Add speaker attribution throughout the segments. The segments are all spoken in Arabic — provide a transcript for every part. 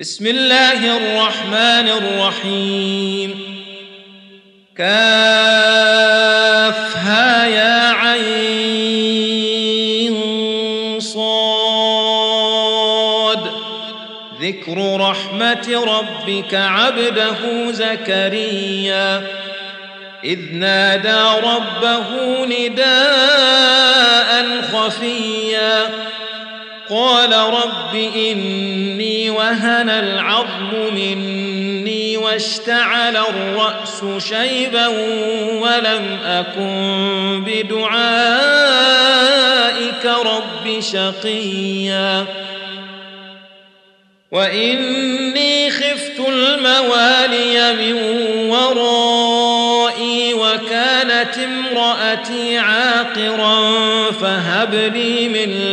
Speaker 1: بسم الله الرحمن الرحيم. كافها يا عين صاد. ذكر رحمة ربك عبده زكريا. إذ نادى ربه نداء خفيا. قال رب إني وهن العظم مني واشتعل الرأس شيبا ولم أكن بدعائك رب شقيا. وإني خفت الموالي من ورائي وكانت امرأتي عاقرا فهب لي من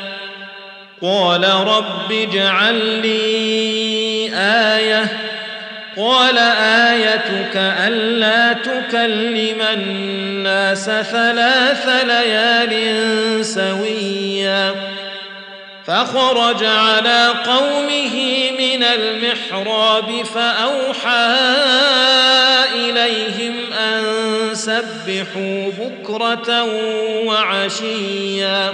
Speaker 1: قال رب اجعل لي آية. قال آيتك ألا تكلم الناس ثلاث ليال سويا. فخرج على قومه من المحراب فأوحى إليهم أن سبحوا بكرة وعشيا.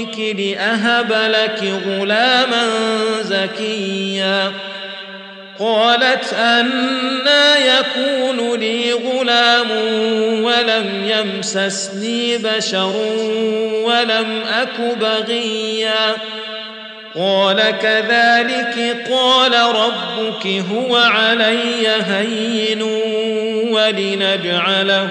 Speaker 1: ربك لأهب لك غلاما زكيا. قالت أنا يكون لي غلام ولم يمسسني بشر ولم أك بغيا. قال كذلك قال ربك هو علي هين ولنجعله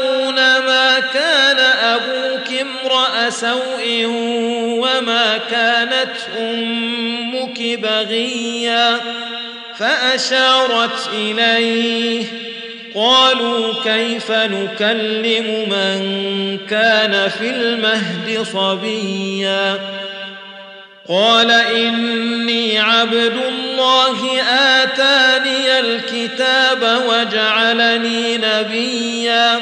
Speaker 1: امرأ سوء وما كانت أمك بغيا فأشارت إليه قالوا كيف نكلم من كان في المهد صبيا قال إني عبد الله آتاني الكتاب وجعلني نبيا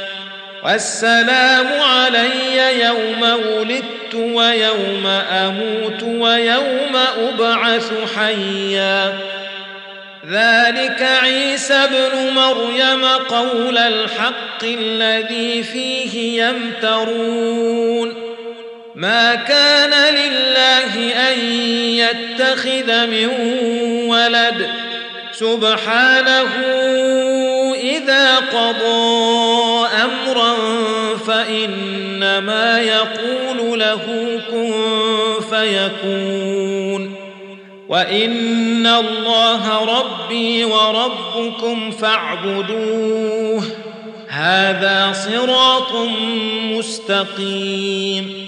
Speaker 1: والسلام علي يوم ولدت ويوم أموت ويوم أبعث حيا. ذلك عيسى ابن مريم قول الحق الذي فيه يمترون. ما كان لله أن يتخذ من ولد. سبحانه اذا قضى امرا فانما يقول له كن فيكون وان الله ربي وربكم فاعبدوه هذا صراط مستقيم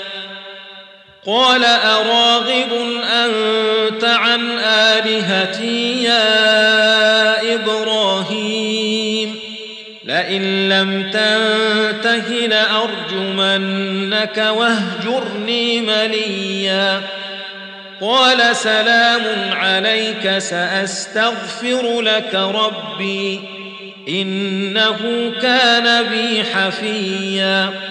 Speaker 1: قال أراغب أنت عن آلهتي يا إبراهيم؟ لئن لم تنته لأرجمنك واهجرني مليا. قال سلام عليك سأستغفر لك ربي إنه كان بي حفيا.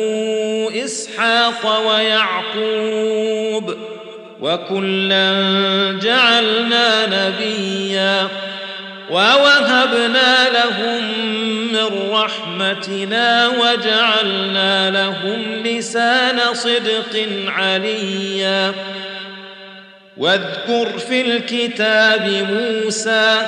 Speaker 1: اسحاق ويعقوب وكلا جعلنا نبيا ووهبنا لهم من رحمتنا وجعلنا لهم لسان صدق عليا واذكر في الكتاب موسى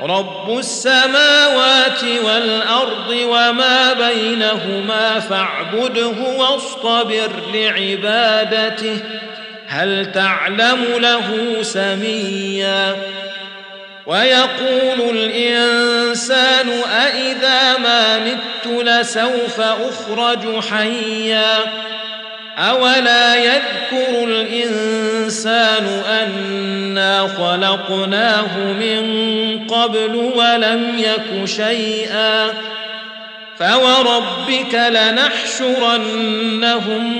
Speaker 1: رب السماوات والارض وما بينهما فاعبده واصطبر لعبادته هل تعلم له سميا ويقول الانسان أإذا ما مت لسوف اخرج حيا اولا يذكر الانسان انا خلقناه من قبل ولم يك شيئا فوربك لنحشرنهم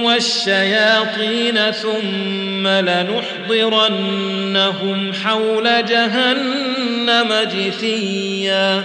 Speaker 1: والشياطين ثم لنحضرنهم حول جهنم جثيا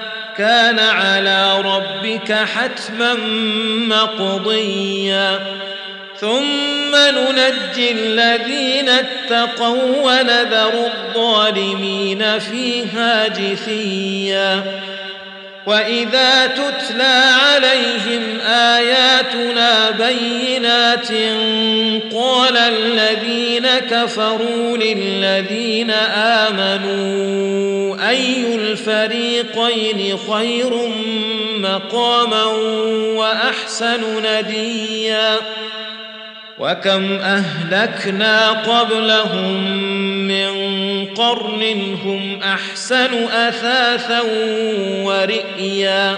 Speaker 1: كان على ربك حتما مقضيا. ثم ننجي الذين اتقوا ونذر الظالمين فيها جثيا. وإذا تتلى عليهم آياتنا بينات قال الذين كفروا للذين آمنوا أي الفريقين خير مقاما وأحسن نديا؟ وكم أهلكنا قبلهم من قرن هم أحسن أثاثا ورئيا؟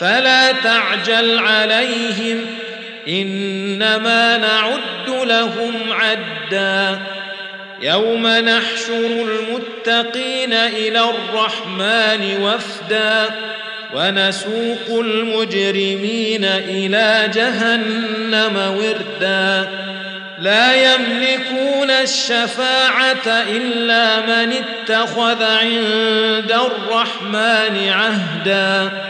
Speaker 1: فلا تعجل عليهم إنما نعد لهم عدا. يوم نحشر المتقين إلى الرحمن وفدا ونسوق المجرمين إلى جهنم وردا. لا يملكون الشفاعة إلا من اتخذ عند الرحمن عهدا.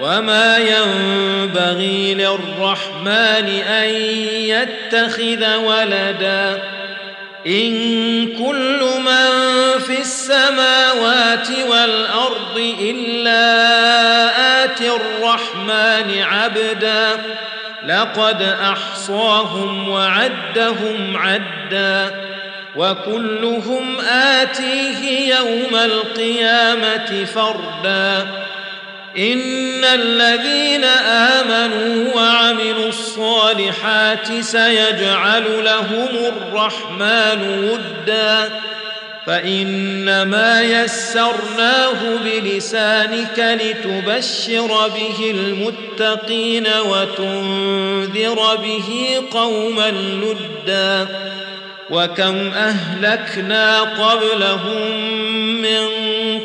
Speaker 1: وما ينبغي للرحمن أن يتخذ ولدا إن كل من في السماوات والأرض إلا آتي الرحمن عبدا لقد أحصاهم وعدهم عدا وكلهم آتيه يوم القيامة فردا ان الذين امنوا وعملوا الصالحات سيجعل لهم الرحمن ودا فانما يسرناه بلسانك لتبشر به المتقين وتنذر به قوما لدا وكم اهلكنا قبلهم من